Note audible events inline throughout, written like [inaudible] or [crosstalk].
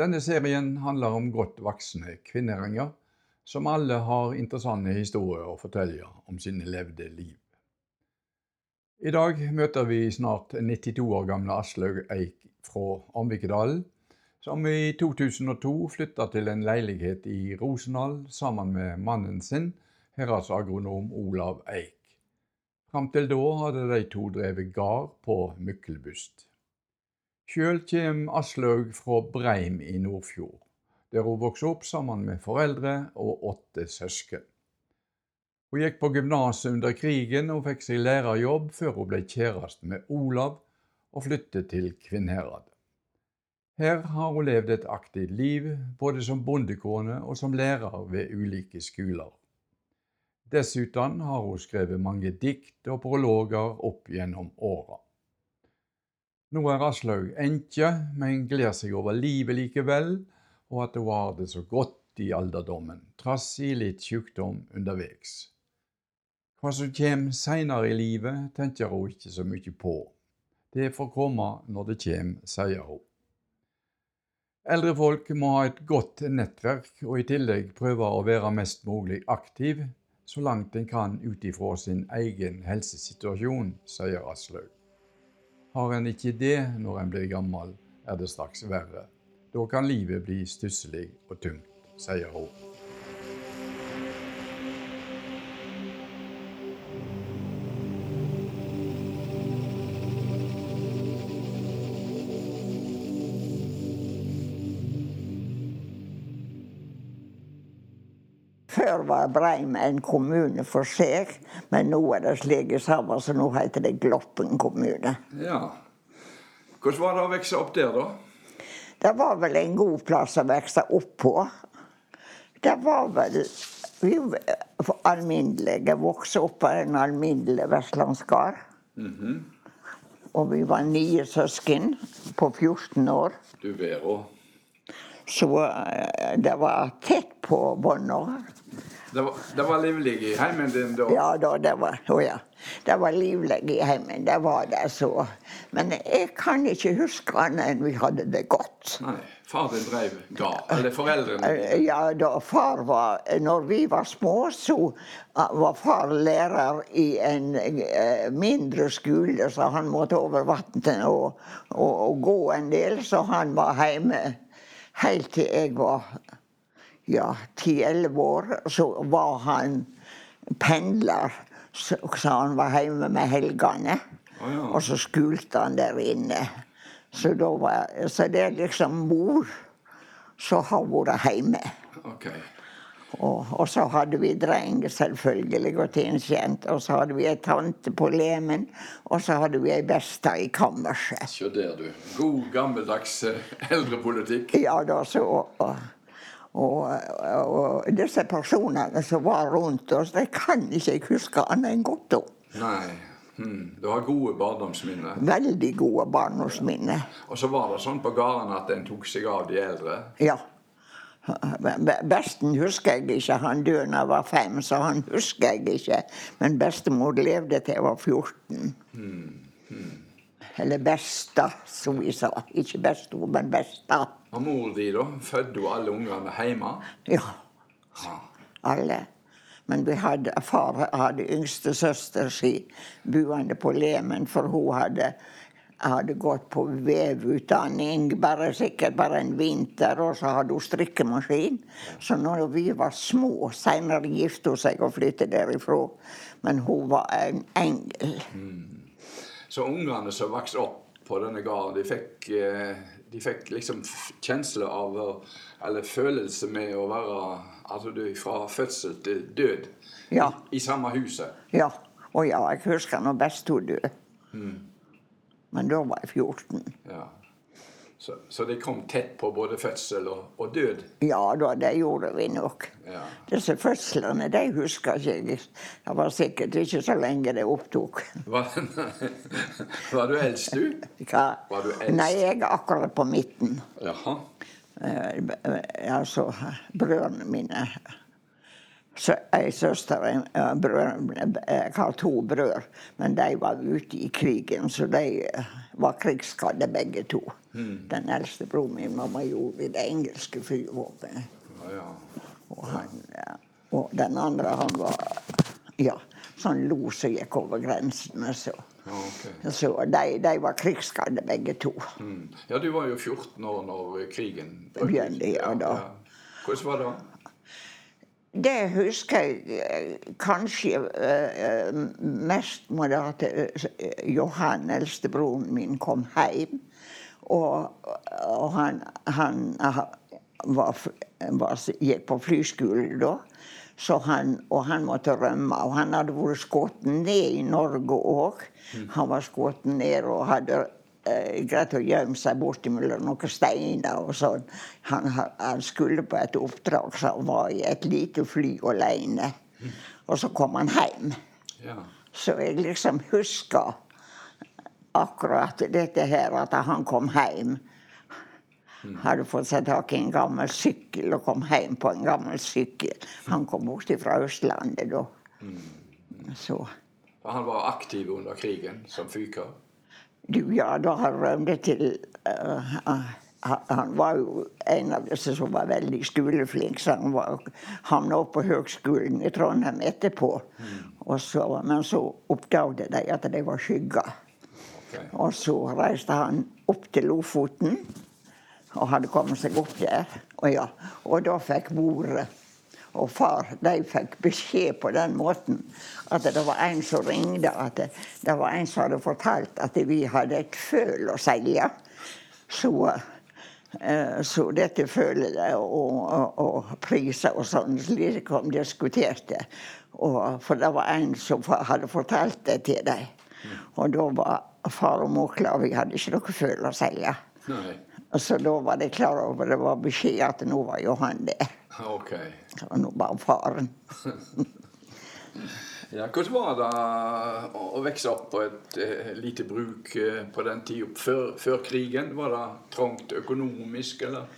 Denne serien handler om godt voksne kvinneringer, som alle har interessante historier å fortelle om sine levde liv. I dag møter vi snart 92 år gamle Aslaug Eik fra Omvikedalen, som i 2002 flytta til en leilighet i Rosendal sammen med mannen sin, heradsagronom Olav Eik. Fram til da hadde de to drevet gard på Myklebust. Sjøl kjem Aslaug fra Breim i Nordfjord, der hun vokste opp sammen med foreldre og åtte søsken. Hun gikk på gymnaset under krigen og fikk seg lærerjobb før hun ble kjæreste med Olav og flyttet til Kvinnherad. Her har hun levd et aktivt liv, både som bondekone og som lærer ved ulike skoler. Dessuten har hun skrevet mange dikt og prologer opp gjennom åra. Nå er Aslaug enke, men gleder seg over livet likevel, og at hun har det så godt i alderdommen, trass i litt sykdom underveis. Hva som kommer seinere i livet, tenker hun ikke så mye på. Det får komme når det kommer, sier hun. Eldre folk må ha et godt nettverk, og i tillegg prøve å være mest mulig aktiv så langt en kan ut ifra sin egen helsesituasjon, sier Aslaug. Har en ikke det når en blir gammel, er det straks verre. Da kan livet bli stusslig og tungt, sier hun. Før var Breim en kommune for seg, men nå er det slik sammen, så nå heter det Gloppen kommune. Ja. Hvordan var det å vokse opp der, da? Det var vel en god plass å vokse opp på. Det var vel Vi var alminnelige. Vokste opp på en alminnelig vestlandsgard. Mm -hmm. Og vi var ni søsken på 14 år. Du verda. Så eh, det var tett på bånda. Det var, det var livlig i heimen din da? Ja da, det var, oh ja. det var livlig i heimen. Det var det så. Men jeg kan ikke huske annet enn vi hadde det godt. Nei, Far din drev da? Eller foreldrene? Eh, ja, da far var Når vi var små, så ah, var far lærer i en uh, mindre skole, så han måtte over vannet og, og, og gå en del, så han var hjemme helt til jeg var ja, ti-elleve år, så var han pendler. Så, så han var hjemme med helgene. Oh, ja. Og så skulte han der inne. Så, var, så det er liksom mor som har vært hjemme. Okay. Og, og, så hadde vi dreng, selvfølgelig, og tjenestejente. Og så hadde vi ei tante på Lemen. Og så hadde vi ei besta i kammerset. Se der, du. God, gammeldags eh, eldrepolitikk. Ja da, så... Og, og, og, disse personene som var rundt oss, de kan ikke jeg huske annet enn godt om. Nei. Hmm. Du har gode barndomsminner? Veldig gode barndomsminner. Og så var det sånn på gården at en tok seg av de eldre? Ja. Besten husker jeg ikke. Han døde da jeg var fem, så han husker jeg ikke. Men bestemor levde til jeg var 14. Hmm. Hmm. Eller besta, som vi sa. Ikke bestemor, men besta. Og mor di, da? Fødte hun alle ungene hjemme? Ja. Alle. Men vi hadde, far hadde yngste søster si buende på Lemen, for hun hadde, hadde gått på vevutdanning bare sikkert bare en vinter, og så hadde hun strikkemaskin. Så når vi var små Seinere giftet hun seg og flyttet derifra. Men hun var en engel. Mm. Så ungene som vokste opp på denne gården, de fikk, eh, de fikk liksom kjensle av Eller følelse med å være altså du, fra fødsel til død ja. i, i, samme huset. Ja. Og ja, jeg husker når hun døde. Mm. Men da var jeg 14. Ja. Så, så de kom tett på både fødsel og, og død? Ja da, det gjorde vi nok. Ja. Disse fødslene de husker ikke jeg. Det var sikkert ikke så lenge det opptok. Var, [laughs] var du eldst, du? Hva? Var du eldst? Nei, jeg er akkurat på midten. Jaha. Eh, eh, altså, brødrene mine så, Ei søster en, brødre, Jeg har to brødre, men de var ute i krigen, så de eh, var krigsskadde begge to. Den eldste broren min var major i det engelske flyvåpenet. Ja, ja. Og, ja. og den andre, han var ja, sånn los som gikk over grensene. Så, Ja, ok. så de, de var krigsskadde begge to. Mm. Ja, du var jo 14 år når krigen. Begynte, ja, da. Hvordan var det? Det husker jeg eh, kanskje eh, mest med at eh, Johan, eldstebroren min, kom hjem. Og, og han, han var, var, gikk på flyskolen da. Så han, og han måtte rømme. Og han hadde vært skutt ned i Norge òg. Han var skutt ned og hadde eh, greit å gjemme seg bortimellom noen steiner og sånn. Han, han skulle på et oppdrag, så han var i et lite fly alene. Og så kom han hjem. Ja. Så jeg liksom husker akkurat dette her, at han kom hjem. Hadde fått seg tak i en gammel sykkel og kom hjem på en gammel sykkel. Han kom bort fra Østlandet da. Så Han var aktiv under krigen som fyker? Du, ja, da han rømte til uh, han- var jo en av disse som var veldig skoleflink, så han var, havna på Høgskolen i Trondheim etterpå. Og så, men så oppdaget de at de var skygga. Okay. Og så reiste han opp til Lofoten og hadde kommet seg opp der. Og, ja, og da fikk mor og far de fikk beskjed på den måten at det var en som ringte at det, det var en som hadde fortalt at vi hadde et føl å selge. Så, eh, så dette følet og, og, og priser og sånn slik kom diskuterte. Og, for det var en som hadde fortalt det til dem. Og da var far og mor klar, vi hadde ikke noe føl å selge. Nei. Så da var de klar over det var beskjed at nå var jo han der. Ok. Og nå var faren. [laughs] Ja, hvordan var det å vokse opp på et eh, lite bruk eh, på den tida før, før krigen? Var det trangt økonomisk, eller?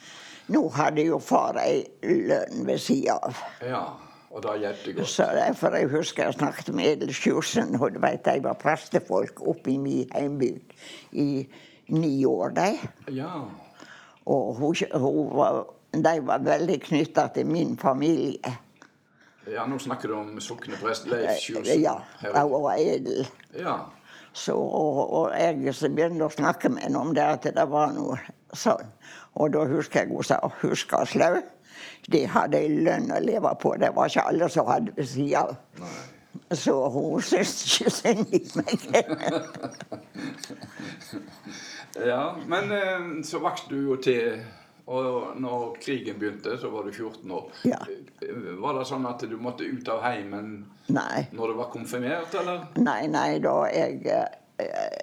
Nå hadde jo far ei lønn ved sida av. Ja, og det hjalp det godt. Så derfor jeg husker jeg snakket med Edel Sjursen, og du vet, de var prestefolk oppe i min heimbygd i ni år, de. Ja. Og hun, hun var, de var veldig knytta til min familie. ja, nå snakker du om sokneprest Leif Sjursen. Ja, jeg var edel. Ja. Så, og, og jeg så begynte å snakke med henne om det at det var noe sånn. Og da husker jeg hun sa 'husk Aslaug'. De hadde ei lønn å leve på. Det var ikke alle som hadde ved sida av. Så hun syntes ikke synd i meg. [laughs] Ja, men eh, så vokste du jo til Og når krigen begynte, så var du 14 år. Ja. Var det sånn at du måtte ut av heimen Nei. når du var konfirmert, eller? Nei, nei, da jeg eh,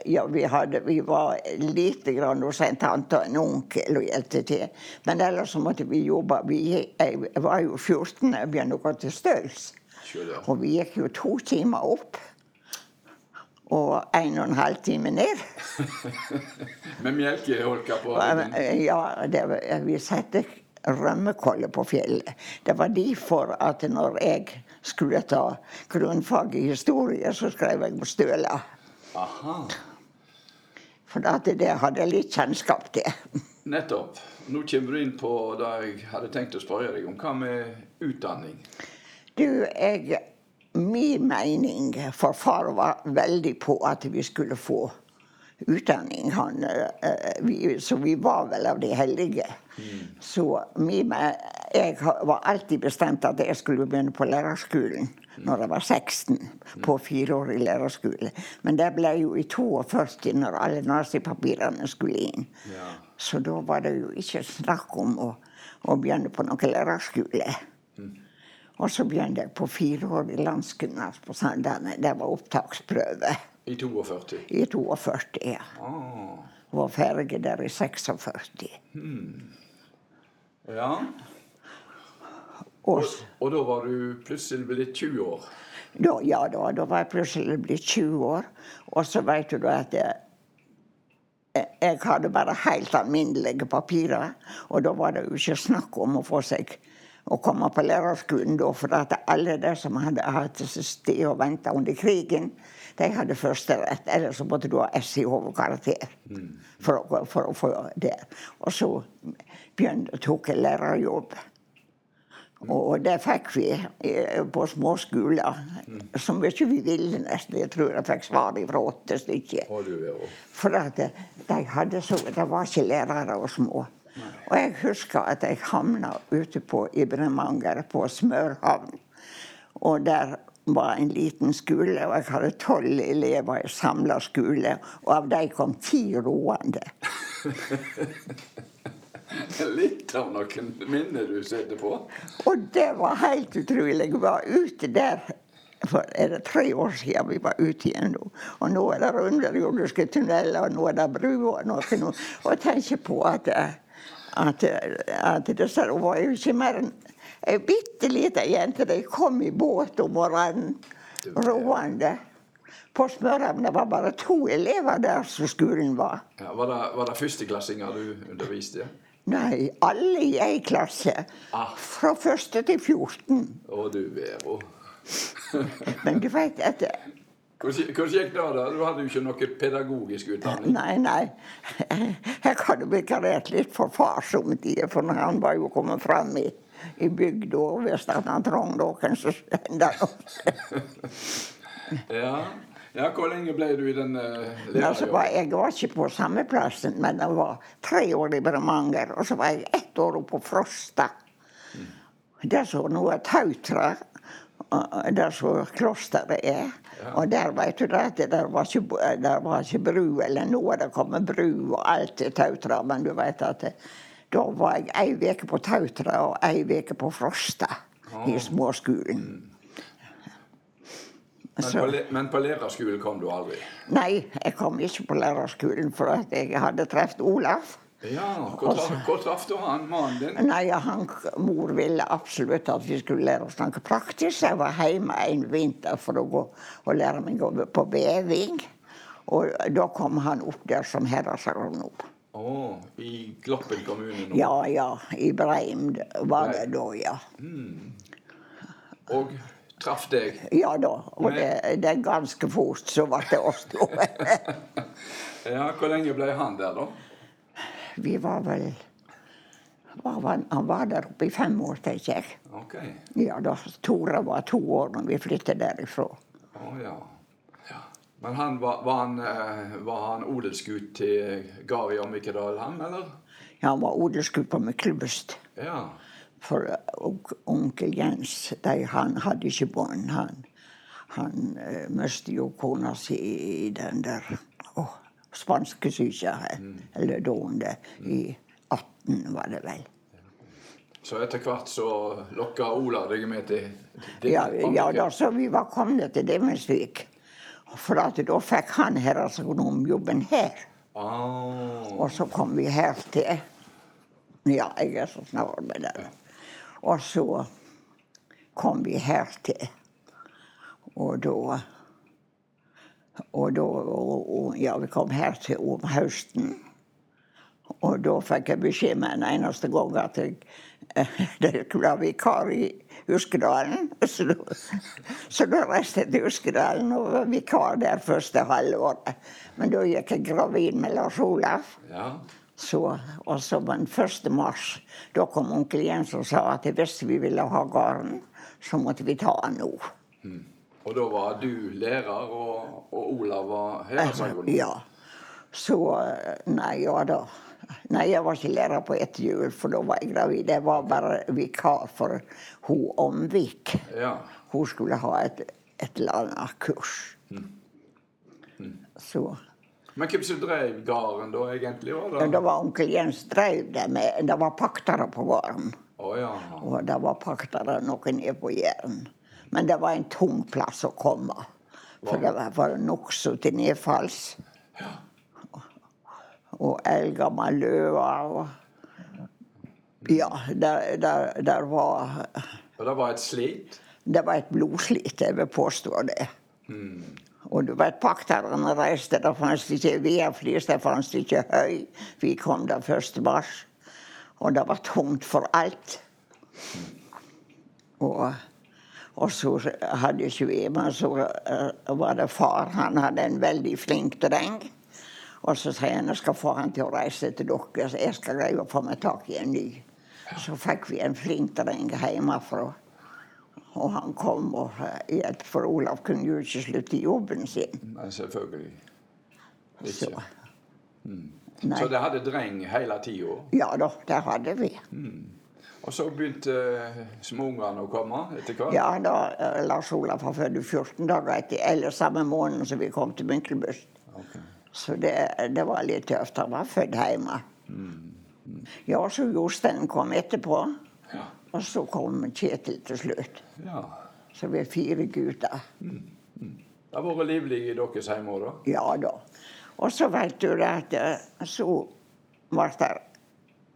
Ja, vi, hadde, vi var lite grann hos en tante og en onkel og hjelpte til. Men ellers så måtte vi jobbe. Vi, jeg var jo 14 da jeg begynte å gå til støls. Og vi gikk jo to timer opp. Og en og en halv time ned. [laughs] Med melkeholka på? Ja, det, vi satte rømmekolle på fjellet. Det var derfor at når jeg skulle ta grunnfag i historie, så skrev jeg på Støla. Aha. For at det hadde jeg litt kjennskap til. [laughs] Nettopp. Nå kommer du inn på det jeg hadde tenkt å spørre deg om. Hva med utdanning? Du, jeg Min mening For far var veldig på at vi skulle få utdanning. Han, eh, vi, så vi var vel av de heldige. Så min, jeg var alltid bestemt at jeg skulle begynne på lærerskolen når jeg var 16. På fireårig lærerskole. Men det ble jo i 42 når alle nazipapirene skulle inn. Ja. Så da var det jo ikke snakk om å, å begynne på noen lærerskole. Og så begynte jeg på fireårig landsgymnas på Sandane. Det var opptaksprøve. I 42? i 42. ja. Ah. Var ferdig der i 46. Hmm. Ja. Og Og, da var du plutselig blitt 20 år. da, ja da, da var jeg plutselig blitt 20 år. Og så vet du at jeg, jeg hadde bare helt alminnelige papirer. Og da var det jo ikke snakk om å få seg å komme på lærerskolen da, for at alle de som hadde hatt sted og venta under krigen, de hadde førsterett. Ellers så måtte du ha S i hovedkarakter for, å- for å få det. Og så begynte, tok jeg lærerjobb. Og det fikk vi eh, på små skoler. Som ikke vi ville nesten. Jeg tror jeg fikk svar fra åtte stykker. For at de hadde så Det var ikke lærere og små. Og jeg husker at jeg havna ute på i Bremanger, på Smørhavn. Og der var en liten skole, og jeg hadde tolv elever i samla skole. Og av dem kom ti roende. [laughs] Litt av noen minner du sitter på. Og det var helt utrolig. Jeg var ute der for er det tre år siden vi var ute igjen nå. Og nå er det underjordiske tunneler, og nå er det bruer. Og, noe, og tenker på at, at, at disse var jo ikke mer enn ei bitte lita jente. De kom i båt om morgenen roende. På Smørhamn var bare to elever der som skolen var. Ja, var, det, var det førsteklassinger du underviste? Nei, alle i ei klasse. Ah. Fra første til 14. Å du, Vero. Men du vet at Hvordan hvordan gikk det da? Du hadde jo ikke noe pedagogisk utdanning. Nei, nei. Jeg hadde vikariert litt for far somtider, for han var jo kommet fram i, i bygda og visste at han trong noen så sendte opp. Ja. ja, hvor lenge ble du i den uh, Altså, var, jeg var ikke på samme plassen, men jeg var tre år i Bremanger, og så var jeg ett år oppe på Frosta. Der så nå er Tautra, der så klosteret er. Og der vet du det, at det var ikke, der var ikke bru, eller nå er det kommet bru og alt til Tautra, men du veit at det, da var jeg ei uke på Tautra og ei uke på Frosta i småskolen. Men på, men på lærerskolen kom du aldri? Nei, jeg kom ikke på lærerskolen, for at jeg hadde truffet Olaf. Ja, hvor, tra traff du han, mannen din? Nei, han, Mor ville absolutt at vi skulle lære oss snakke praktisk. Jeg var hjemme en vinter for å gå og lære meg å- gå på veving. Og da kom han opp der som herresagronom. Oh, i Gloppen kommune nå. Ja, ja, i Breim var det da, ja. Og traff deg. Ja da. Og det, det er ganske fort så ble det oss to. [laughs] Ja, Hvor lenge ble han der, da? Vi var vel var, Han var der oppe i fem år, tenker jeg. Okay. Ja da. Tore var to år når vi flyttet derifra. Å ja. ja. Men han var, var han, eh, var han odelsgutt til Gari og Mikkedal, han, eller? Han var odelsgutt på Myklebust. Ja. For eh, onkel Jens de, han hadde ikke barn. Han, han uh, mistet jo kona si i den der oh, Mm. eller dående, i 18, var det vel. Så etter hvert så lokka Ola deg med til, det? Ja, ja da, så vi var kommet til Demensvik. For da fikk han herresagronomjobben her. Ah, Og så kom vi her til Ja, jeg er så snar med det. Og så kom vi her til. Og da Og da og, og, Ja, vi kom her til om høsten. Og da fikk jeg beskjed med en eneste gang at jeg [laughs] det skulle ha vikar i Huskedalen. [laughs] Så da, så da reiste jeg til Huskedalen og var vikar der første halvåret. Men da gikk jeg gravid med Lars Olaf. ja. Så, og så den 1. mars, da kom onkel Jens og sa at hvis vi ville ha gården, så måtte vi ta den nå. Og da var du lærer, og, og Olav var høyresagronom? Ja. Så Nei, ja da. Nei, jeg var ikke lærer på ett jul, for da var jeg gravid. Jeg var bare vikar for hun Omvik. Ja. Hun skulle ha et, et eller annet kurs. Så Men hvem som drev gården da, egentlig? var det? Det var onkel Jens drev det med. Det var paktere på gården. Oh, ja. Og det var paktere noe nede på Jæren. Men det var en tung plass å komme. For det var, var nokså til nedfalls. Og eldgammel løve og Ja, der, der, der var Og det var et slit? Det var et blodslit, jeg vil påstå det. Og du vet, pakterne reiste, det fantes ikke vedflis, det fantes ikke høy. Vi kom der 1. mars, og det var tungt for alt. Og, og så hadde ikke vi, men så var det far, han hadde en veldig flink dreng. Og så sier han jeg skal få han til å reise til dere, så jeg skal greie å få meg tak i en ny. Så fikk vi en flink dreng hjemmefra. Og han kom og for Olav kunne jo ikke slutte i jobben sin. Nei, selvfølgelig. Så, Mm. Så det hadde dreng hele tida? Ja da, det hadde vi. Og så begynte eh, småungene å komme etter hvert? Ja, da eh, Lars Olav var født 14 dager etter, eller samme måned som vi kom til Myklebust. Ok. Så det, det var litt tøft. Han var født hjemme. Ja, så Jostein kom etterpå. Ja. Og så kom Kjetil til slutt. ja. Så vi er fire gutter. Det har vært livlig i deres hjemme òg, da? Ja da. Og så vet du det at eh, så var det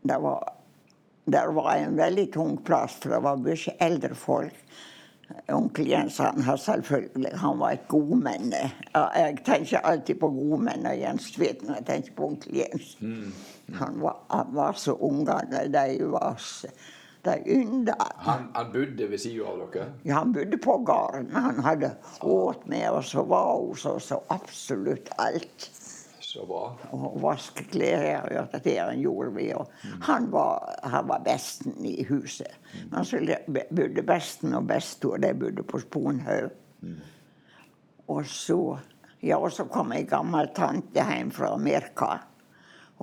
Det var, der var en veldig tung plass, for det var mye eldre folk. Onkel Jens han han var et godmenne. Jeg tenker alltid på godmenn og Jens Tvedt når jeg tenker på onkel Jens. Han, var, han var så ungene, de var så De ynda Han, han bodde ved sida av dere? ja, han bodde på gården. Han hadde åt med oss og var hos oss og absolutt alt. Så bra. Og vaske klær og gjøre det han gjorde vi. Og han, var, han var besten i huset. Men så le- bodde besten og bestor, de bodde på Sponhaug. Og så ja, og så kom ei gammel tante hjem fra Amerika.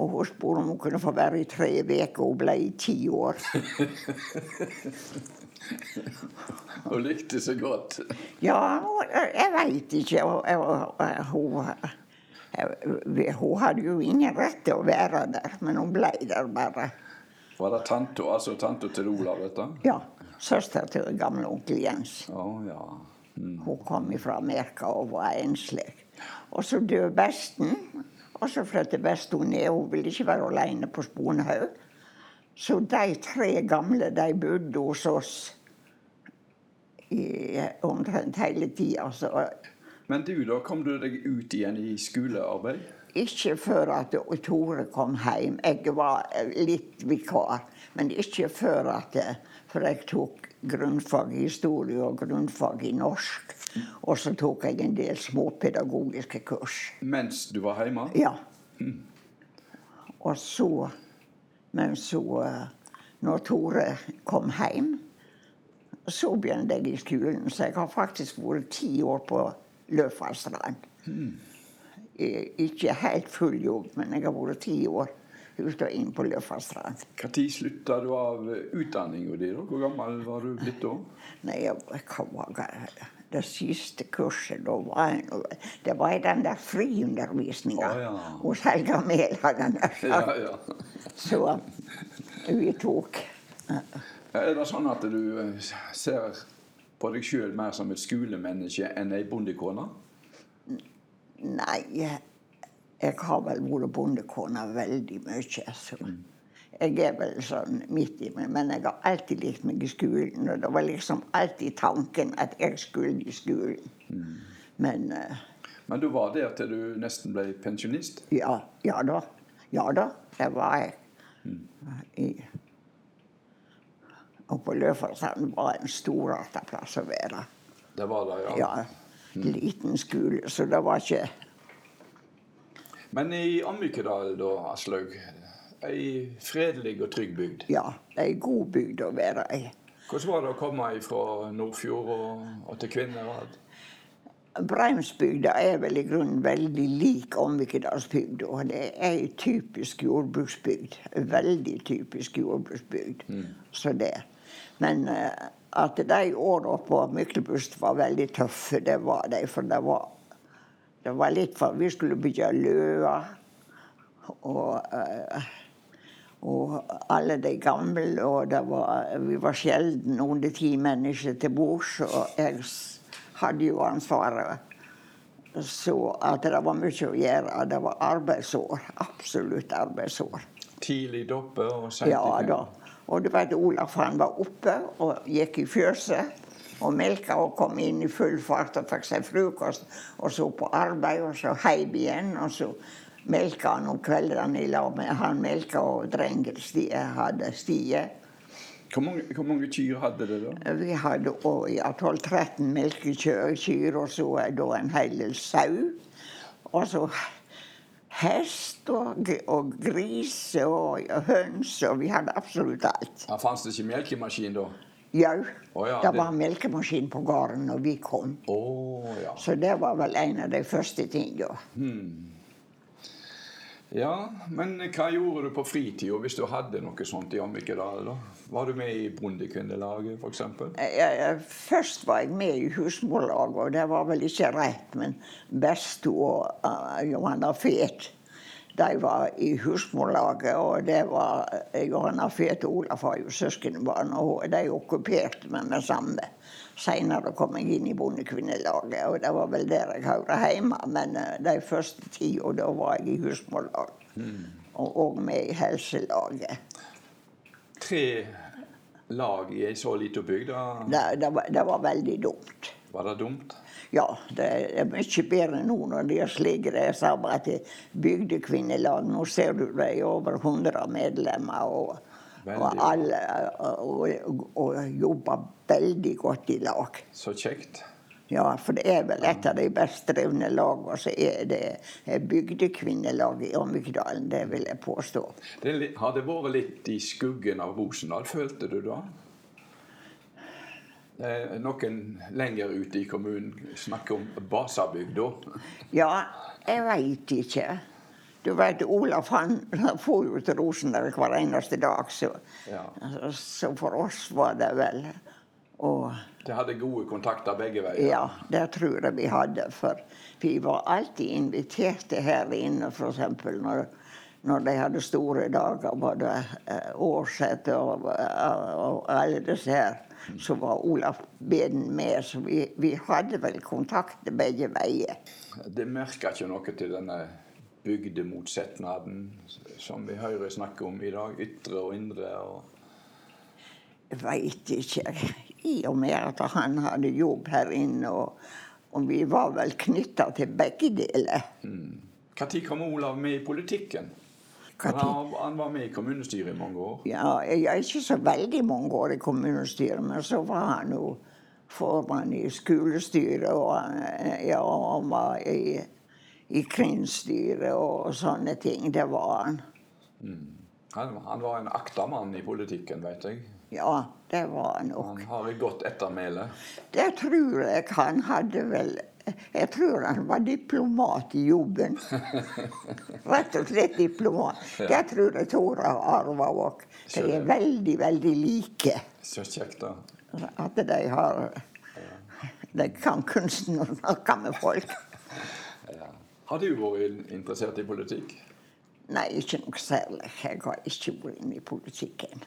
Og hun spurte om hun kunne få være i tre uker. Hun ble i ti år. [laughs] hun likte så godt. Ja, jeg veit ikke. Og- og- og- Hun, hun hadde jo ingen rett til å være der, men hun ble der bare. Var det tante, altså tante til Olav, dette? Ja, Søster til gamle onkel Jens. Oh, ja. Hun kom fra Amerika og var enslig. Og så døde besten, og så flyttet besten ned. Hun ville ikke være alene på Sponhaug. Så de tre gamle de bodde hos oss i omtrent hele tida. Men du, da kom du deg ut igjen i skolearbeid? Ikke før at Tore kom hjem. Jeg var litt vikar. Men ikke før at For jeg tok grunnfag i historie og grunnfag i norsk. Og så tok jeg en del småpedagogiske kurs. Mens du var hjemme? Ja. Og så Men så, når Tore kom hjem, så begynte jeg i skolen. Så jeg har faktisk vært ti år på Løfallstrand. Mm. Ikke helt full jobb, men jeg har vært ti år ute og inn på Løfallstrand. Når slutta du av utdanninga di? Hvor gammel var du blitt da? [laughs] Nei, jeg, hva det? siste kurset da var jeg Det var i den der friundervisninga oh, ja. hos Helga Mehl. hadde jeg nær Ja, sagt. ja. [laughs] Så vi tok Er det sånn at du eh, ser på deg sjøl mer som et skolemenneske enn ei bondekone? Nei, jeg har vel vært bondekone veldig mye. Så. Jeg er vel sånn midt i meg, men jeg har alltid likt meg i skolen. Og det var liksom alltid tanken at jeg skulle i skolen. Men uh, Men du var der til du nesten ble pensjonist? ja, ja da. Ja da, det var jeg. I, og på Løffersand var en storarta plass å være. Det var det, ja. Ja, liten skole, så det var ikke Men i Amykedal, da, Aslaug? Ei fredelig og trygg bygd. Ja, ei god bygd å være i. Hvordan var det å komme fra Nordfjord og, og til Kvinnherad? Breimsbygda er vel i grunnen veldig lik Omvikedalsbygda. Det er ei typisk jordbruksbygd. Veldig typisk jordbruksbygd. Så det. Men eh, at de åra på Myklebust var veldig tøffe, det var de. For det var, det var litt for Vi skulle bygge løa. Og, eh, og alle de gamle. Og det var, vi var sjelden under ti mennesker til bords. Og jeg hadde jo ansvaret så at det var mye å gjøre. Det var arbeidsår. Absolutt arbeidsår. Tidlig oppe og sent i Ja da. Og var vet, Olaf han var oppe og gikk i fjøset og melka og kom inn i full fart og fikk seg frokost. Og så på arbeid, og så heim igjen. Og så melka han om kveldene i lag med han melka og drengen hadde Stie. Hvor mange, hvor mange kyr hadde det da? Vi hadde ja, 12-13 melkekyr, og så da en hel del sau. Og så hest og, og gris og høns, og vi hadde absolutt alt. Ja, Fantes det ikke melkemaskin da? Jau, Oh, ja, det var melkemaskin på gården når vi kom. Oh, ja. Så det var vel en av de første tingene. Ja, men hva gjorde du på fritida hvis du hadde noe sånt i Ammikedal? da? Var du med i Bondekvinnelaget f.eks.? Jeg, først var jeg med i husmorlaget, og det var vel ikke rett, men Besto og uh, Johanna Fet de var i husmorlaget, og det var Johanna Fet og Olaf var jo søskenbarn, og de okkuperte meg med samme. Seinere kom jeg inn i Bondekvinnelaget, og det var vel der jeg hørte hjemme. Men uh, de første tida, da var jeg i husmorlag. Og, og med i helselaget. Tre lag i ei så lita bygd. Det, det, det var veldig dumt. Var det dumt? Ja, det er mye bedre nå når de har slik det er det er bygdekvinnelag. Nå ser du det er over 100 medlemmer, og, og alle og, og, jobber veldig godt i lag. Så kjekt. Ja, for det er vel et av de best drevne lagene, så er det bygdekvinnelaget bygdekvinnelag i Omvikdalen. det vil jeg påstå. Det har det vært litt i skuggen av Rosendal, følte du da? Eh, Noen lenger ute i kommunen snakker om Basabygda. Ja, jeg veit ikke. Du vet, Olaf han får jo til Rosenberg hver eneste dag, så, Ja. så for oss var det vel Og De hadde gode kontakter begge veier. ja, det tror jeg vi hadde. For vi var alltid inviterte her inne, f.eks. Når, når de hadde store dager, både årsett og, og, og alle disse her. Så var Olaf Beden med, så vi, vi hadde vel kontakt begge veier. Det merker ikke noe til denne bygdemotsetnaden som vi hører snakke om i dag. Ytre og indre. og veit ikke. I og med at han hadde jobb her inne, og, og vi var vel knytta til begge deler. Når kom Olav med i politikken? Hva tid? Han, han var med i kommunestyret i mange år. Ja, jeg ikke så veldig mange år i kommunestyret, men så var han jo formann i skolestyret, og han, ja, han var i, i krimstyret og sånne ting. Det var han. Han, han var en akta mann i politikken, vet jeg. Ja, det var han nok. Han har et godt ettermæle. Det tror jeg han hadde vel Jeg tror han var diplomat i jobben. [laughs] Rett og slett diplomat. Det tror jeg Tora arva òg. De er veldig, veldig like. Så kjekt, da. At de har De kan kunsten å snakke med folk. Ja. Har du vært interessert i politikk? Nei, ikke noe særlig. Jeg har ikke vært inne i politikken.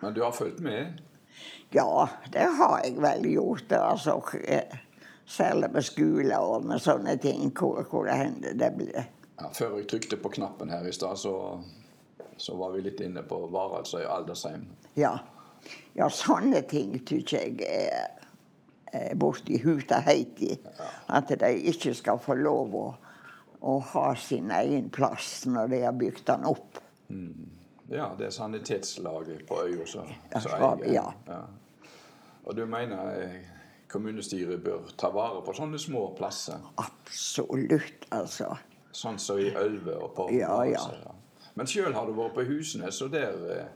Men du har fulgt med? Ja, det har jeg vel gjort. Altså, eh, særlig med skole og med sånne ting. Hvor, hvor det hender det blir. Ja, før jeg trykte på knappen her i stad, så, så var vi litt inne på varelser i aldersheim. Ja. ja, sånne ting syns jeg er, er borti huta heiti. At de ikke skal få lov å, å ha sin egen plass når de har bygd den opp. Ja, det er sanitetslaget på øya som Ja, eier. ja. Og du mener eh, kommunestyret bør ta vare på sånne små plasser? Absolutt, altså. Sånn som i Ølve og på Ja, ja. Men sjøl har du vært på Husnes, og der eh,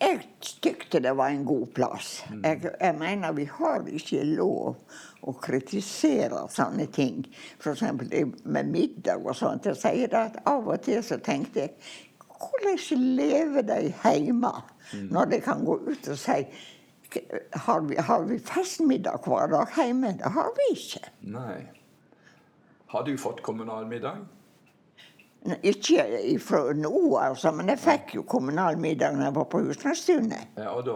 Jeg tykte det var en god plass. Jeg, jeg mener vi har ikke lov å kritisere sånne ting. F.eks. med middag og sånt. Jeg sier det at av og til så tenkte jeg hvordan lever de hjemme når de kan gå ut og si har vi, har vi festmiddag hver dag hjemme? Det har vi ikke. Nei. Har du fått kommunal middag? Ikke fra nå, altså, men jeg fikk jo kommunal middag når jeg var på Husmannsstunet. Ja, og da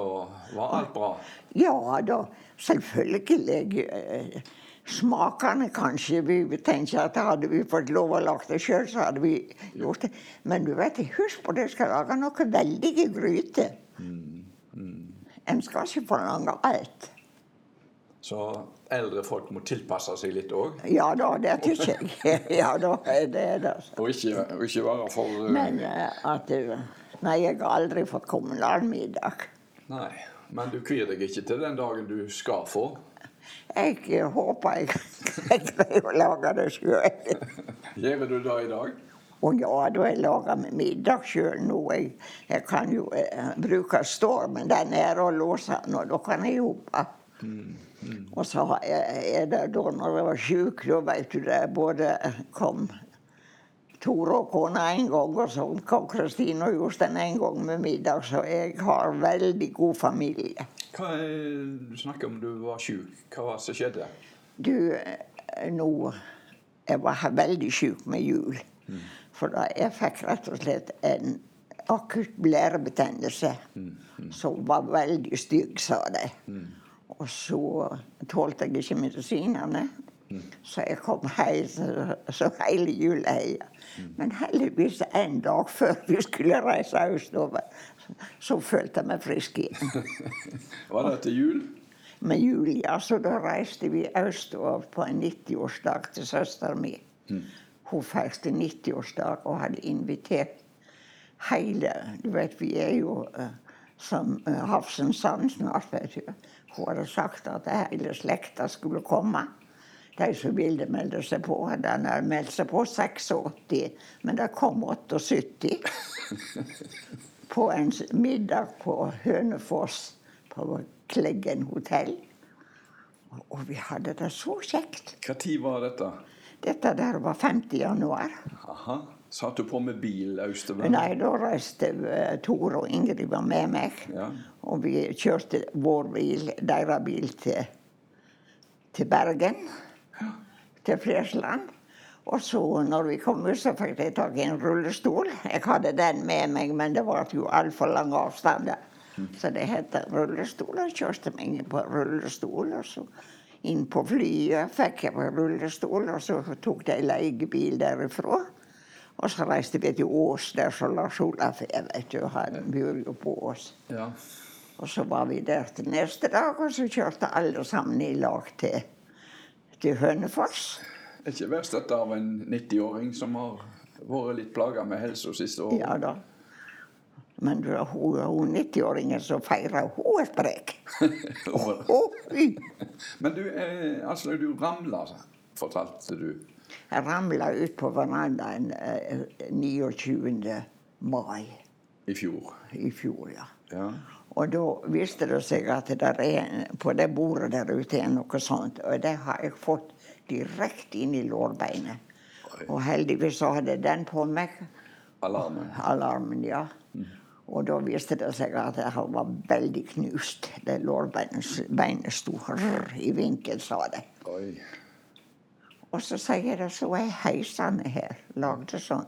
var alt bra? Ja da, selvfølgelig. eh, Smakene kanskje. Vi tenker at hadde vi fått lov å lage det sjøl, så hadde vi gjort det. Men du vet, husk på det skal lage noe veldige gryter. En skal ikke forlange alt. Så eldre folk må tilpasse seg litt òg? Ja da, det tykker jeg. [laughs] Ja da, det er det. Og ikke, og ikke være for uh, Men eh, at eh, Nei, jeg har aldri fått kommunalmiddag. Nei. Men du kvier deg ikke til den dagen du skal få? Jeg håper [laughs] jeg greier å lage det sjøl. [laughs] Gjør du det i dag? Og ja, da jeg lager middag sjøl nå. Jeg, jeg kan jo eh, bruke stormen der nede og låse den, og da kan jeg jobbe. Og så er det da når jeg var sjuk, da veit du det, både kom Tore og kona en gang, og så kom Kristine og Jostein en gang med middag, så jeg har veldig god familie. Hva er, du snakker om du var sjuk. Hva var det som skjedde? Du, eh, nå Jeg var veldig sjuk med jul. For da jeg fikk rett og slett en akutt blærebetennelse som var veldig stygg, sa de. Og så tålte jeg ikke medisinene. Så jeg kom hjem så, så hele juleheia. Men heldigvis en dag før vi skulle reise østover, så, så følte jeg meg frisk igjen. [laughs] Var det etter jul? Med jul, ja, så da reiste vi østover på en 90-årsdag til søsteren min. Hun feirte 90-årsdag og hadde invitert hele Du vet, vi er jo uh, som uh, Hafsen Sand snart, vet du. Hun hadde sagt at hele slekta skulle komme. De som ville melde seg på. Den hadde meldt seg på 86, men det kom 78. [laughs] på en middag på Hønefoss på Kleggen hotell. Og vi hadde det så kjekt. Når var dette? Dette der var 5. januar. Aha. Satt du på med bil østover? Nei, da reiste Tor og Ingrid var med meg. Ja. Og vi kjørte vår bil, deres bil, til, til Bergen. Til Flesland. Og så når vi kom ut, så fikk jeg tak i en rullestol. Jeg hadde den med meg, men det var jo altfor lang avstand. Så det het rullestol, rullestol. Jeg kjørte meg inn på rullestol, og så inn på flyet fikk jeg på rullestol, og så tok de leiebil derifra. Og så reiste vi til Ås, der som Lars Olaf er, vet du. Han bor jo på Ås. ja. Og så var vi der til neste dag, og så kjørte alle sammen i lag til, til Hønefoss. Er ikke verst at det av en 90-åring som har vært litt plaga med helsa siste året? Ja da. Men du, hun, hun 90-åringen som feira hun et brek. Oi! [laughs] Men du, eh, Aslaug, du ramla, fortalte du. Jeg ramla ut på verandaen eh, 29. mai I fjor. i fjor, ja. Ja. Og da viste det seg at det er, på det bordet der ute er noe sånt. Og det har jeg fått direkte inn i lårbeinet. Og heldigvis så hadde den på meg. Alarmen. Alarmen, ja. Og da viste det seg at han var veldig knust. Det lårbeinet beinet sto i vinkel, sa det. Oi. Og så sier det så er heisene her lagde sånn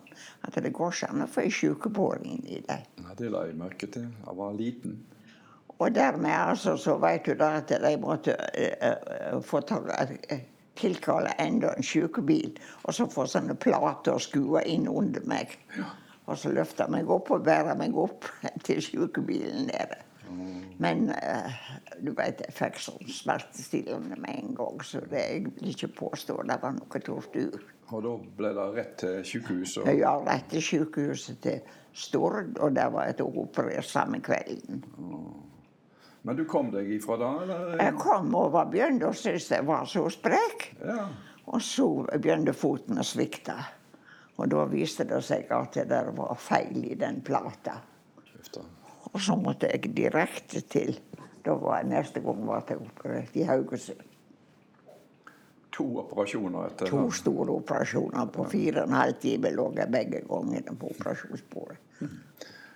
at det går ikke an å få ei sjukebåring i dem. Ja, det la jeg merke til. Jeg var liten. Og dermed altså så vet du da at de måtte uh, uh, få ta, uh, tilkalle enda en sykebil, og så få sånne plater og skue inn under meg. Og så løfte meg opp og bæra meg opp [laughs] til sykebilen nede. Men uh, du vet, jeg fikk sånn smertestillende med en gang, så det, jeg vil ikke påstå det var noe tortur. Og da ble det rett til sykehuset? Og... Ja, rett til sykehuset til Stord, og der var jeg operert samme kvelden. Men du kom deg ifra da, eller? Jeg kom og var begynt å synes jeg var så sprek. Ja. Og så begynte foten å svikte. Og da viste det seg at det var feil i den plata. Og så måtte jeg direkte til da var jeg Neste gang var jeg operert i Haugesund. To operasjoner etter To store operasjoner. På fire og en halv time lå jeg begge gangene på operasjonsbordet.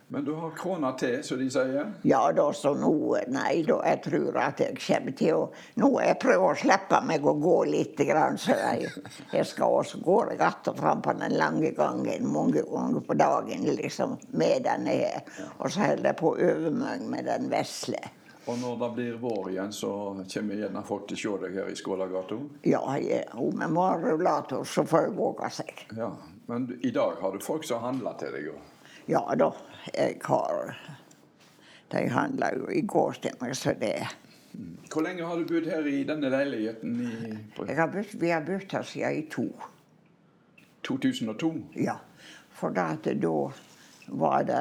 Men du har krona til, som de sier. Ja da, så nå Nei da, jeg tror at jeg kommer til å Nå jeg prøver å slippe meg å gå litt, grann, så jeg, jeg skal også gå att og fram på den lange gangen mange ganger på dagen liksom, med denne her. Og så holder jeg på å øve meg med den vesle. Og når det blir vår igjen, så kommer gjerne folk til å se deg her i Skålagata? Ja, jeg, hun med marulator så får jeg våge seg. Ja. Men i dag har du folk som handler til deg? Og... Ja da, jeg har De handla jo i går til meg, så det Hvor lenge har du bodd her i denne leiligheten? I, har bytt, Vi har bodd her siden i to. 2002? Ja. For da da var det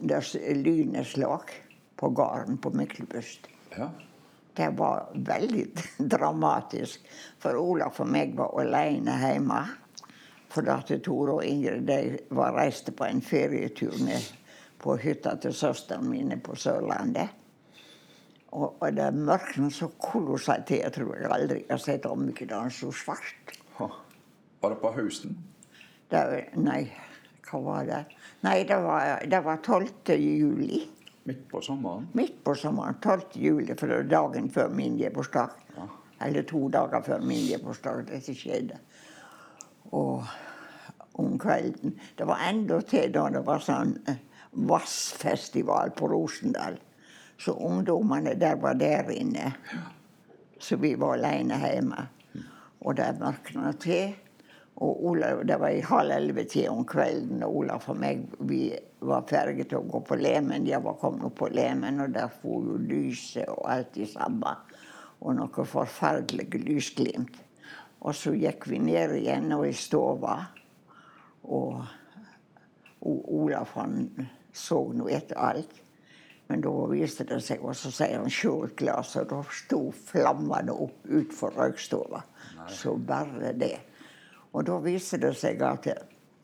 det lyneslag på gården på Myklebust. Ja. Det var veldig [laughs] dramatisk. For Olaf og meg var alene hjemme. For at Tore og Ingrid de var reiste på en ferietur ned på hytta til søsteren mine på Sørlandet. Og, og det mørknet så kolossalt til. Jeg tror jeg aldri har sett Åmmekedalen så svart. Ha. Var det på høsten? Det, nei, hva var det? Nei, det var, det var 12. juli. Midt på sommeren? Midt på sommeren. 12. juli, for det var dagen før min bursdag. Ja. Eller to dager før min bursdag dette skjedde. Og om kvelden Det var enda til da det var sånn eh, vassfestival på Rosendal. Så ungdommene der var der inne. Så vi var alene hjemme. Og det mørkna til. Og Olav, Det var i halv elleve til om kvelden, og Olaf og meg vi var ferdige til å gå på Lemen. De var kommet opp på Lemen, og der for jo lyset og alt i samme. Og noe forferdelig lysglimt. Og så gikk vi ned igjen og i stova. Og, og Olaf han så nå etter alt. Men da viste det seg, og så sier han 'sjå et glass', og da sto flammene opp utfor røykstova. Så bare det. Og da viste det seg at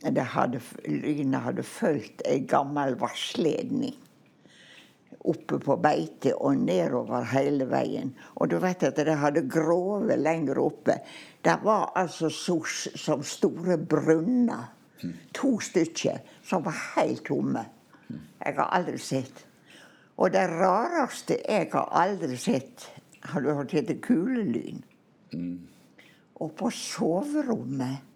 det hadde, lynet hadde fulgt ei gammel vassledning oppe på beite og nedover hele veien. Og du vet at det hadde grove lenger oppe. Det var altså så, som store brunner. To stykker som var helt tomme. Jeg har aldri sett. Og det rareste jeg har aldri sett, har du hørt heter kulelyn. Og på soverommet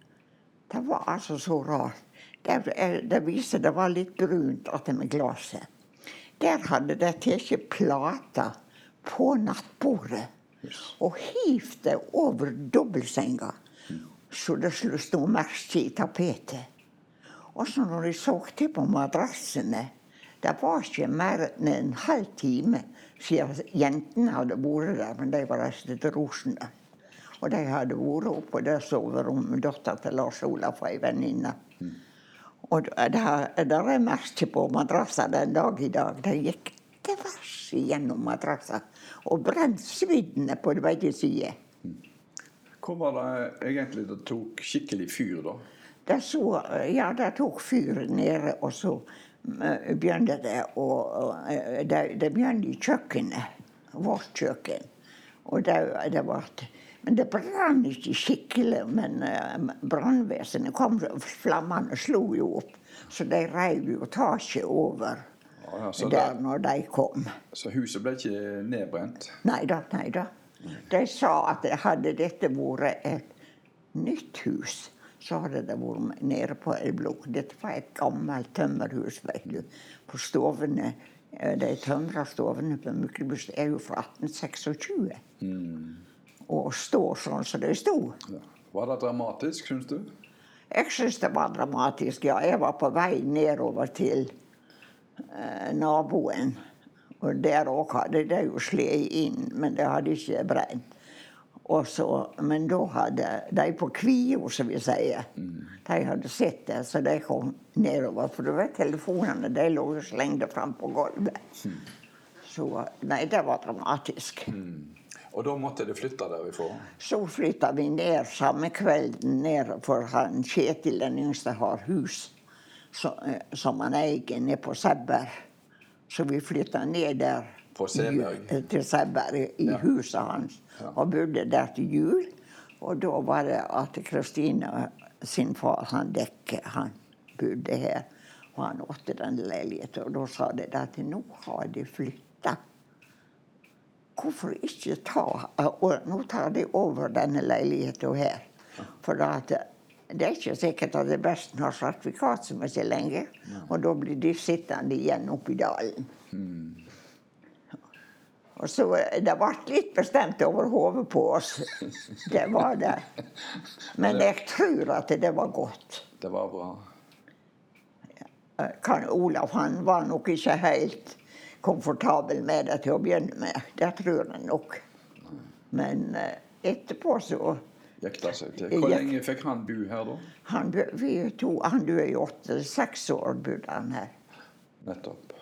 Det var altså så rart. Det, det viste det var litt brunt attmed glasset. Der hadde de tatt plata på nattbordet og hivd det over dobbeltsenga, så det skulle stå merke i tapetet. Og så når de så til på madrassene Det var ikke mer enn en halv time siden jentene hadde vært der, men de var reist til Rosendal. Og de hadde vært oppe det soverommet dattera til Lars Olaf og ei venninne. Og der er merke på madrasser den dag i dag. Det gikk tvers igjennom madrasser og brant sviddene på begge sider. Hvor var det egentlig det tok skikkelig fyr, da? Det så, ja, det tok fyr nede, og så eh, begynte det å eh, Det, det begynte i kjøkkenet. Vårt kjøkken. Og det, det ble Men det brant ikke skikkelig. Men uh, brannvesenet kom, flammene slo jo opp. Så de reiv jo taket over Ja, ja, der det, når de kom. så huset ble ikke nedbrent? Nei da, nei da. De sa at hadde dette vært et nytt hus, så hadde det vært nede på Elblok. Dette var et gammelt tømmerhus, vet du. På stovene, eh, De tømra stovene på Myklebust er jo fra 1826. Og stå sånn som de sto. Ja. Var det dramatisk, syns du? Jeg syns det var dramatisk, ja. Jeg var på vei nedover til eh, naboen. Og der òg hadde de jo slått inn, men det hadde ikke brent. Så, men da hadde de på Kvio, som vi sier, de hadde sett det, så de kom nedover. For du vet, telefonene de lå jo slengte fram på gulvet. Så nei, det var dramatisk. Og da måtte det flytte derifra? Så flytta vi ned samme kvelden ned, for han Kjetil den yngste har hus så, eh, som han eier nede på Sæbber. Så vi flytta ned der På i- til Sæbber i, Ja. huset hans. Og bodde der til jul. Og da var det at Kristine sin far, han Dekke, han bodde her. Og han åtte den leiligheten. Og da sa de at nå har de flytta. Hvorfor ikke ta og Nå tar de over denne leiligheten her. For da at det er ikke sikkert at det best har sertifikat som er så lenge. Og da blir de sittende igjen oppe i dalen. Og så eh, Det ble litt bestemt over hodet på oss. Det var det. Men jeg tror at det var godt. Det var bra. Eh, Kan, Olaf han var nok ikke helt komfortabel med det til å begynne med. Det tror jeg nok. Men eh, etterpå så Jekta seg til. Hvor lenge fikk han bo her, da? Han, vi to, han døde i åtte-seks år, bodde han her. Nettopp.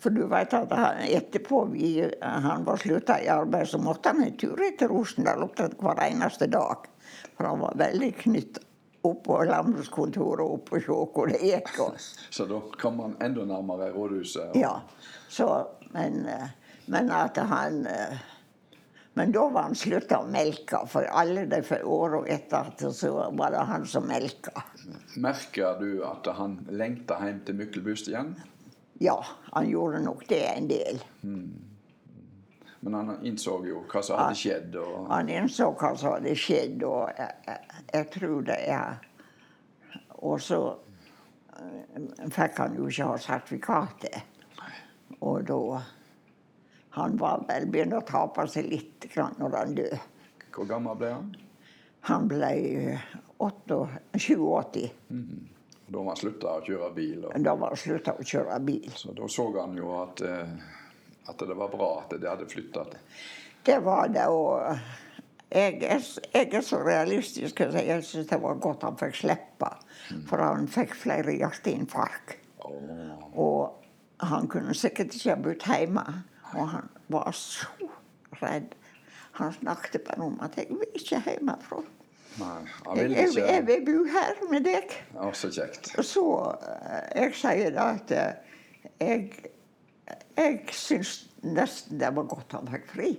For du vet at han, etterpå vi, han var slutta i arbeid, så måtte han en tur til Rosendal opptatt hver eneste dag. For han var veldig knytt opp på landbrukskontoret og opp og se hvor det gikk. [laughs] Så da kom han enda nærmere rådhuset? og- ja, så, men, eh, men at han eh, Men da var han slutta å melke, for alle de åra etter så var det han som melka. Merker du at han lengta hjem til Myklebust igjen? Ja, han gjorde nok det en del. Men han innså jo hva som hadde skjedd. og... Han innså hva som hadde skjedd, og jeg, jeg, jeg tror det er Og så eh, fikk han jo ikke ha sertifikatet. Og da Han var vel begynt å tape seg litt grann når han døde. Hvor gammel ble han? Han ble 87. Mm -hmm. Da var han slutta å kjøre bil. Og... Da var han slutta å kjøre bil. Så da så han jo at, eh, at det var bra at de hadde flytta. Det var det, og jeg er, jeg er så realistisk at jeg syns det var godt han fikk slippe. For han fikk flere hjerteinfarkt. Og han kunne sikkert ikke ha bodd hjemme. Og han var så redd. Han snakket bare om at 'jeg vil ikke hjemmefra'. Nei, han jeg, jeg vil bo her med deg. Ja, Så kjekt. Så eh, Jeg sier da at eh, jeg Jeg syns nesten det var godt han fikk fri.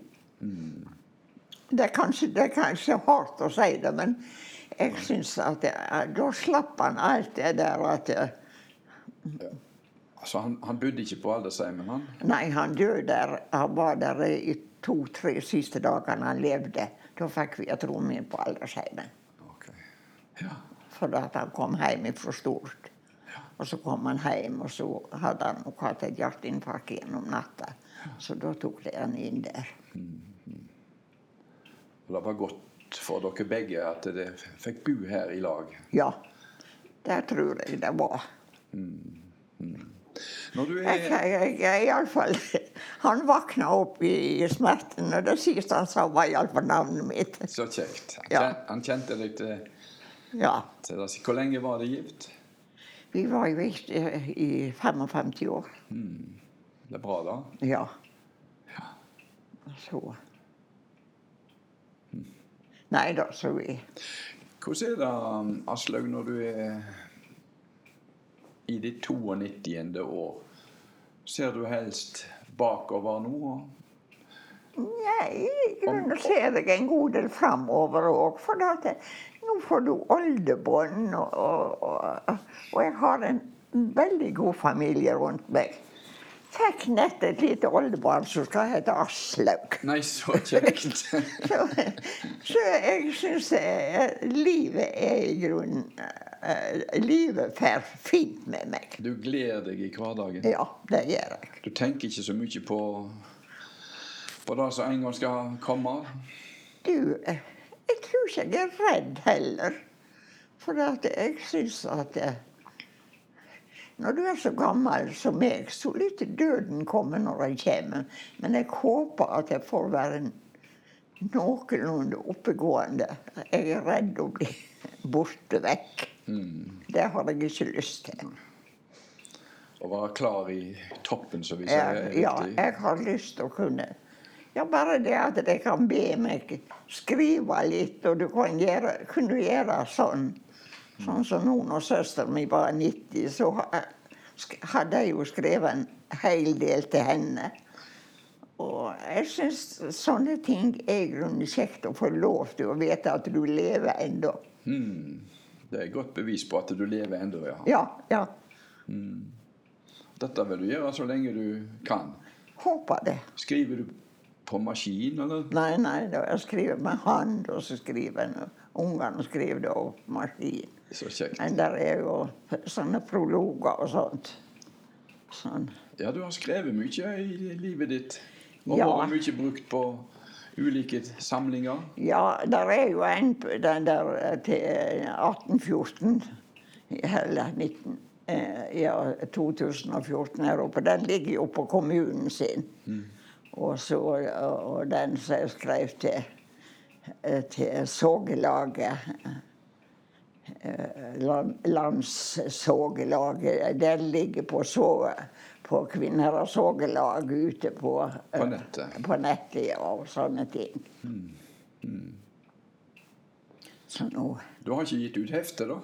Det, er kanskje, det er kanskje hardt å si det, men jeg syns at det, da slapp han alt det der at eh, Altså, han, han bodde ikke på aldersheimen, han. Nei, han døde der. Han var der i to-tre siste dagene han levde. Da fikk vi et rom inn på aldersheimen. Okay. Ja. For at han kom hjem fra Stord. Og så kom han hjem, og så hadde han nok hatt et hjerteinfarkt gjennom natta. Så da tok de han inn der. Og det var godt for dere begge at dere fikk bo her i lag. Ja, det tror jeg det var. Du Jeg, er jeg, jeg, iallfall Han våkna opp i, i smerten, og det siste han sa, var iallfall navnet mitt. Så kjekt. Han, Ja. kjente, han kjente deg til, Ja. til det. Hvor lenge var det gift? Vi var jo gift i, i 55 år. Det er bra, da. Ja. Så Nei da, så vi Hvordan er det, Aslaug, når du er i ditt 92. år? Ser du helst bakover nå? Nei, i grunnen ser jeg en god del framover òg. For det, nå får du oldebånd, og, og, og, og jeg har en veldig god familie rundt meg. Fikk nett et lite oldebarn som skal hete Aslaug. Nei, så kjekt. [laughs] Så, så jeg syns livet er i grunnen eh, Livet fer fint med meg. Du gleder deg i hverdagen. Ja, det gjør jeg. Du tenker ikke så mye på, på det som en gang skal komme? Du, eh, jeg tror ikke jeg er redd heller. For jeg syns at jeg... når du er så gammel som meg, så lar døden komme når den kommer. Men jeg håper at jeg får være noenlunde oppegående. Jeg er redd å bli borte vekk. Det har jeg ikke lyst til. Å være klar i toppen, som vi sier. er ja, jeg har lyst til å kunne Ja, bare det at de kan be meg skrive litt, og du kan gjøre, kunne gjøre sånn. Sånn som nå når søsteren min var 90, så hadde jeg jo skrevet en hel del til henne. Og jeg syns sånne ting er grunnen kjekt å få lov til å vite at du lever ennå. Det er et godt bevis på at du lever ennå, ja. Ja, ja. Dette vil du gjøre så lenge du kan. Håper det. Skriver du på maskin, eller? Nei, nei, da jeg skriver med hånd, og så skriver jeg Ungene skriver det opp på maskin. Så kjekt. Men der er jo sånne prologer og sånt. Sånn. Ja, du har skrevet mye i livet ditt. Og Ja. vært mye brukt på ulike samlinger? Ja, der er jo en den der eh, til 1814, eller 19, eh, ja, 2014 her oppe. Den ligger jo på kommunen sin. Og, så, og den som jeg skrev til, eh, til sågelaget eh, Landssågelaget. Den ligger på, så, på Kvinnherad sågelag ute på, eh, På nettet. på nettet ja, og sånne ting. Så nå Du har ikke gitt ut hefte, da?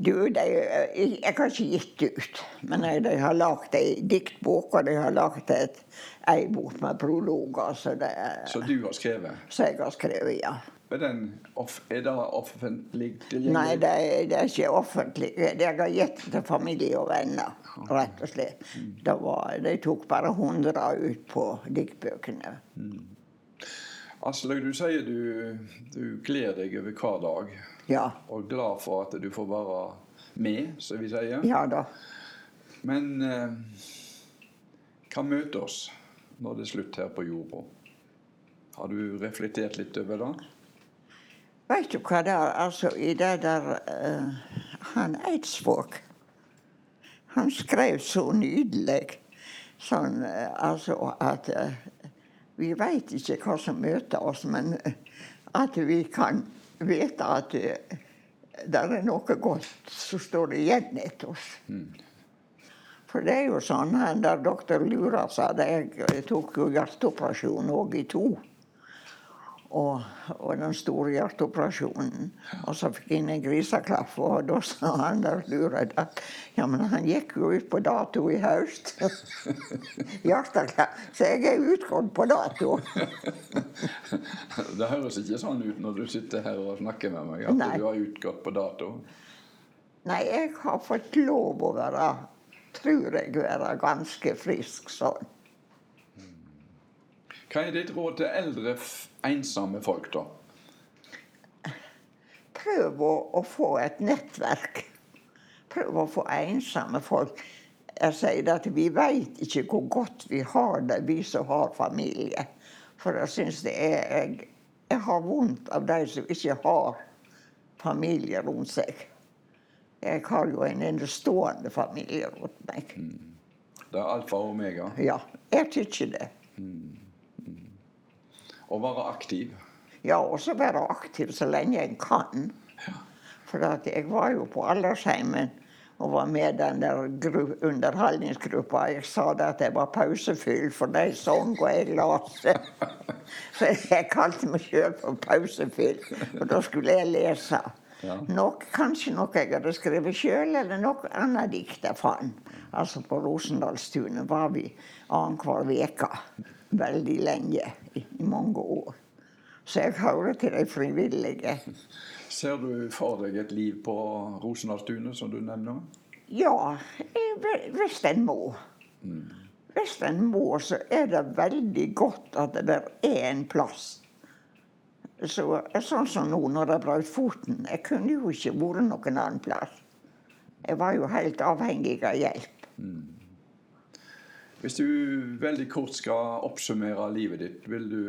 Du, de, jeg, jeg har ikke gitt ut, men de har lagd ei diktbok, og de har lagd ei bok med prologer så det, Så du har skrevet? som jeg har skrevet, ja. Er, den er det offentlig tilgjengelig? Nei, det, det er ikke offentlig. Jeg har gitt det til familie og venner, rett og slett. Det var, de tok bare 100 ut på diktbøkene. Aslaug, du sier du, du gleder deg over hver dag. Ja. Og glad for at du får være med, som vi sier. Ja da. Men eh, hva møter oss når det er slutt her på jorda? Har du reflektert litt over det? Vet du hva det er? Altså, i det der uh, Han Eidsvåg Han skrev så nydelig sånn uh, altså at uh, Vi veit ikke hva som møter oss, men at vi kan vite at uh, det er noe godt som står igjen etter oss. For det er jo sånn der doktor Lura sa det, Jeg tok jo hjerteoperasjon òg i to og, og den store hjerteoperasjonen. Og så fikk inn en griseklaff, og da sa han der luret at ja, men han gikk jo ut på dato i høst. [laughs] Hjerteklaff. Så jeg er utgått på dato. [laughs] Det høres ikke sånn ut når du sitter her og snakker med meg, at Nei. du har utgått på dato. Nei, jeg har fått lov å være, tror jeg, være ganske frisk sånn. Hva er ditt råd til eldre, ensomme folk, da? Prøv å, å få et nettverk. Prøv å få ensomme folk. Jeg sier at vi veit ikke hvor godt vi har det, vi som har familie. For jeg syns det er jeg, jeg har vondt av de som ikke har familie rundt seg. Jeg har jo en enestående familie rundt meg. Det er alfa og omega. Ja, jeg tykker det. Å være aktiv. Ja, også være aktiv så lenge en kan. Ja. For jeg var jo på aldersheimen og var med den der underholdningsgruppa. Jeg sa det at jeg var pausefyll, for de sang og jeg leste. [laughs] Så jeg kalte meg sjøl for pausefyll, og da skulle jeg lese. Ja. Nok, kanskje noe jeg hadde skrevet sjøl, eller noe annet dikt jeg fant. Altså på Rosendalstunet var vi annenhver uke veldig lenge, i, i mange år. Så jeg hører til de frivillige. Ser du for deg et liv på Rosendalstunet, som du nevner? Ja, hvis en må. Hvis en må, så er det veldig godt at det er en plass. Så, sånn som nå når jeg brøt foten. Jeg kunne jo ikke vært noen annen plass. Jeg var jo helt avhengig av hjelp. Hvis du veldig kort skal oppsummere livet ditt, vil du,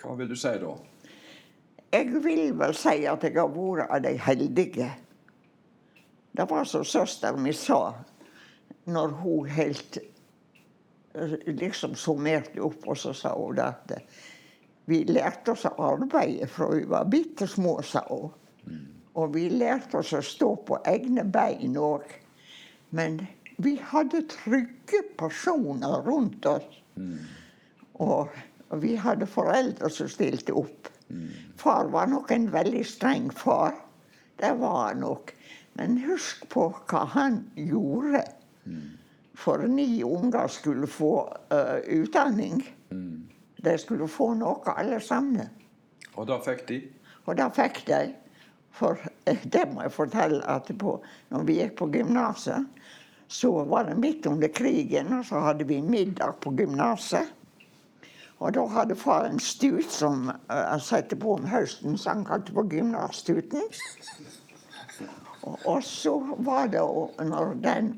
hva vil du si da? Jeg vil vel si at jeg har vært av de heldige. Det var som søsteren min sa når hun helt liksom summerte opp, og så sa hun at vi lærte oss å arbeide fra vi var bitte små, sa hun. Og vi lærte oss å stå på egne bein òg. Men vi hadde trygge personer rundt oss. Og, og vi hadde foreldre som stilte opp. Far var nok en veldig streng far. Det var han nok. Men husk på hva han gjorde. For ni unger skulle få uh, utdanning. De skulle få noe, alle sammen. Og da fikk de? Og det fikk de. For eh, det må jeg fortelle at på, når vi gikk på gymnaset, så var det midt under krigen, og så hadde vi middag på gymnaset. Og da hadde far en stut som uh, han satte på om høsten, så han kalte på gymnasstuten. Og, så var det, når den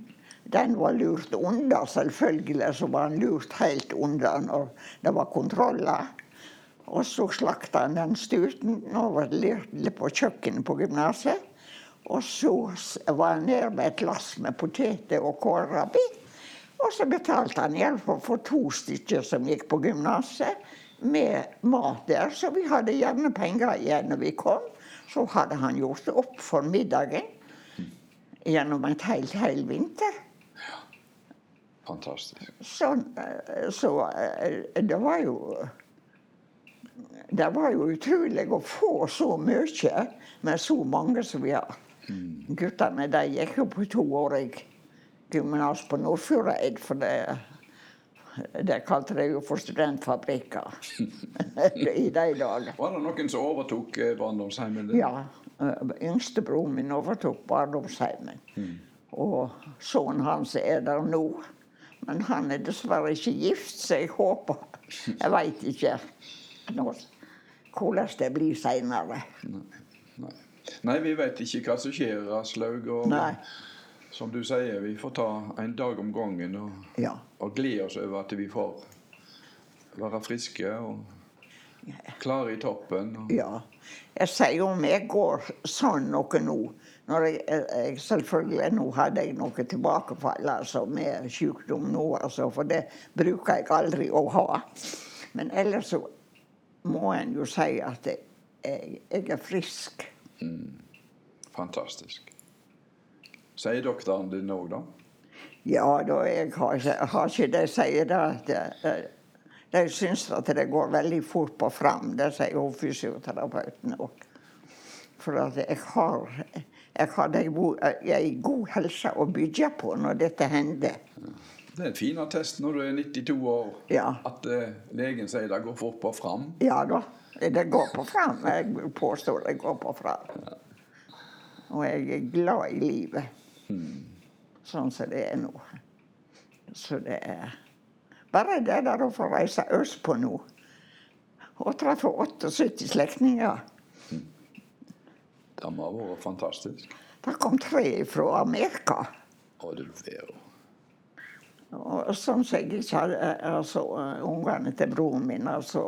Den var lurt unna, selvfølgelig. Så var den lurt helt unna når det var kontroller. Og så slakta han den stuten. Nå var det litt på kjøkkenet på gymnaset. Og så var han nede med et lass med poteter og kålrabi. Og så betalte han iallfall for to stykker som gikk på gymnaset, med mat der. Så vi hadde gjerne penger igjen når vi kom. Så hadde han gjort opp for middagen gjennom et helt hel vinter. Fantastisk. Så, så det var jo Det var jo utrolig å få så mye med så mange som vi har. Mm. Guttene de gikk jo på toårig gymnas på Nordfjordeid, for det, det kalte de jo for studentfabrikker [laughs] i de dager. Var det noen som overtok barndomsheimen? barndomshjemmet? Ja. Yngstebroren min overtok barndomshjemmet. Mm. Og sønnen hans er der nå. Men han er dessverre ikke gift, så jeg håper Jeg veit ikke hvordan det blir seinere. Nei. Nei. Vi vet ikke hva som skjer, Aslaug. Og Nei. som du sier, vi får ta en dag om gangen og, ja. og glede oss over at vi får være friske og klare i toppen. Og... Ja. Jeg sier om jeg går sånn noe nå når jeg, jeg, selvfølgelig Nå hadde jeg noe tilbakefall altså, med sykdom nå, altså, for det bruker jeg aldri å ha. Men ellers så må en jo si at jeg, jeg er frisk. Mm. Fantastisk. Sier doktoren din òg, da? Ja da, jeg har har ikke det. sier det at de syns at det går veldig fort på fram. Det sier jo fysioterapeuten òg. For at jeg har, jeg hadde ei god helse å bygge på når dette hendte. Det er en fin attest når du er 92 år, ja. at uh, legen sier det går fort på fram. Ja da, det går på fram. Jeg påstår det går på fram. Og jeg er glad i livet. Sånn som det er nå. Så det er bare det der å få reise østpå nå og treffe 78 slektninger. Det må ha vært fantastisk. Det kom tre fra Amerika. Og sånn som jeg ikke hadde altså, ungene til broren min. Altså,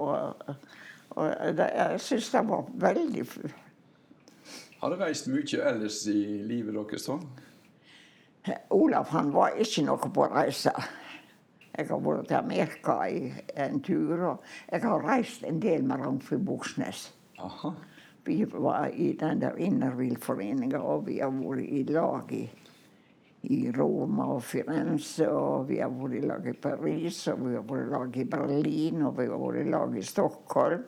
og det, jeg syns det var veldig Har du reist mye ellers i livet deres, da? Olaf han var ikke noe på reise. Jeg har vært til Amerika i en tur, og jeg har reist en del med Ragnfrid Buksnes. Vi var i den der innervillforeninga, og vi har vært i lag i i Roma og Firenze, og vi har vært i lag i Paris, og vi har vært i lag i Berlin, og vi har vært i lag i Stockholm.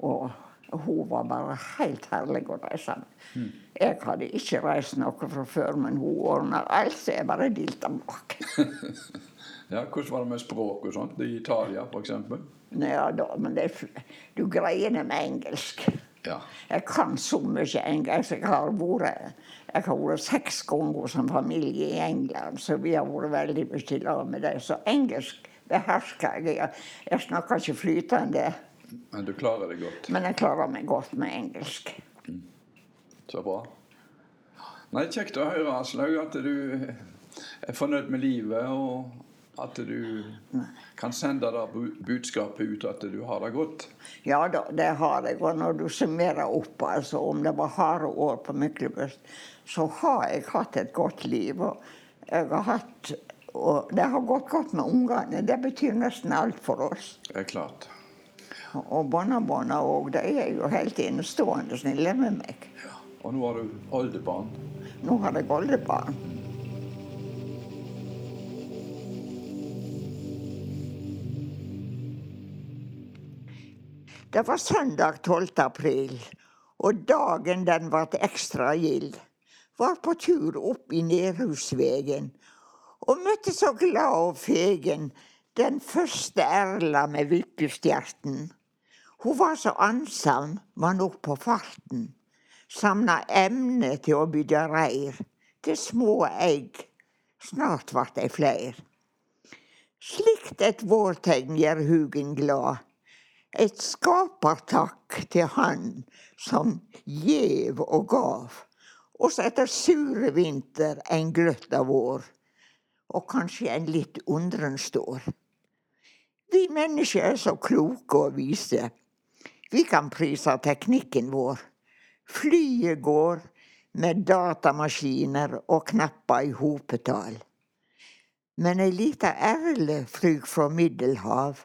Og hun var bare helt herlig å reise med. Jeg hadde ikke reist noe fra før, men hun ordna alt, så jeg bare dilta bak. [laughs] ja, hvordan var det med språk og sånt? I Italia, f.eks.? Ja, da, men det, du greier det med engelsk. Ja. Jeg kan så mye engelsk. Jeg har vært jeg har vært seks ganger som familie i England, så vi har vært veldig mye i lag med dem. Så engelsk behersker jeg. Jeg snakker ikke flytende. Men du klarer det godt? Men jeg klarer meg godt med engelsk. Mm. Så bra. Nei, Kjekt å høre, Aslaug, at du er fornøyd med livet. og at du kan sende det budskapet ut at du har det godt? Ja da, det har jeg. Og når du summerer opp, altså om det var harde år på Myklebust, så har jeg hatt et godt liv. Og jeg har hatt og det har gått godt med ungene. Det betyr nesten alt for oss. Det er klart. Og barnebarna òg. De er jo helt innestående snille med meg. Ja. Og nå har du oldebarn? Nå har jeg oldebarn. Det var søndag 12. april, og dagen den ble ekstra gild. Var på tur opp i Nerhusvegen og møtte så glad og fegen den første Erla med vippestjerten. Hun var så ansam, var nok på farten. Samla emne til å bygge reir, til små egg. Snart vart dei fleir. Slikt et vårtegn gjør hugen glad et skapertakk til Han som gjev og gav, oss etter sure vinter en gløtt av vår. og kanskje en litt undren står. Vi mennesker er så kloke og vise. Vi kan prise teknikken vår. Flyet går med datamaskiner og knapper i hopetall. Men ei lita erle flyg fra Middelhav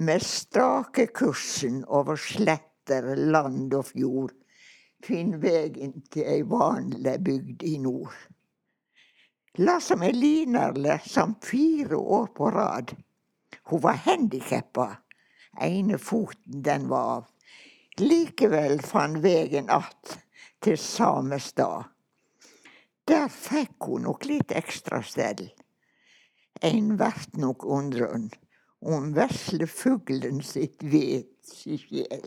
med strake kursen over sletter, land og fjord, finn vegen til ei vanlig bygd i nord. La som ei linerle som fire år på rad. Hun var handikappa, ene foten den var av. Likevel fann vegen att til Samestad. Der fikk hun nok litt ekstra stell. Ein vert nok undrun om vesle fuglen sitt vet si sjel.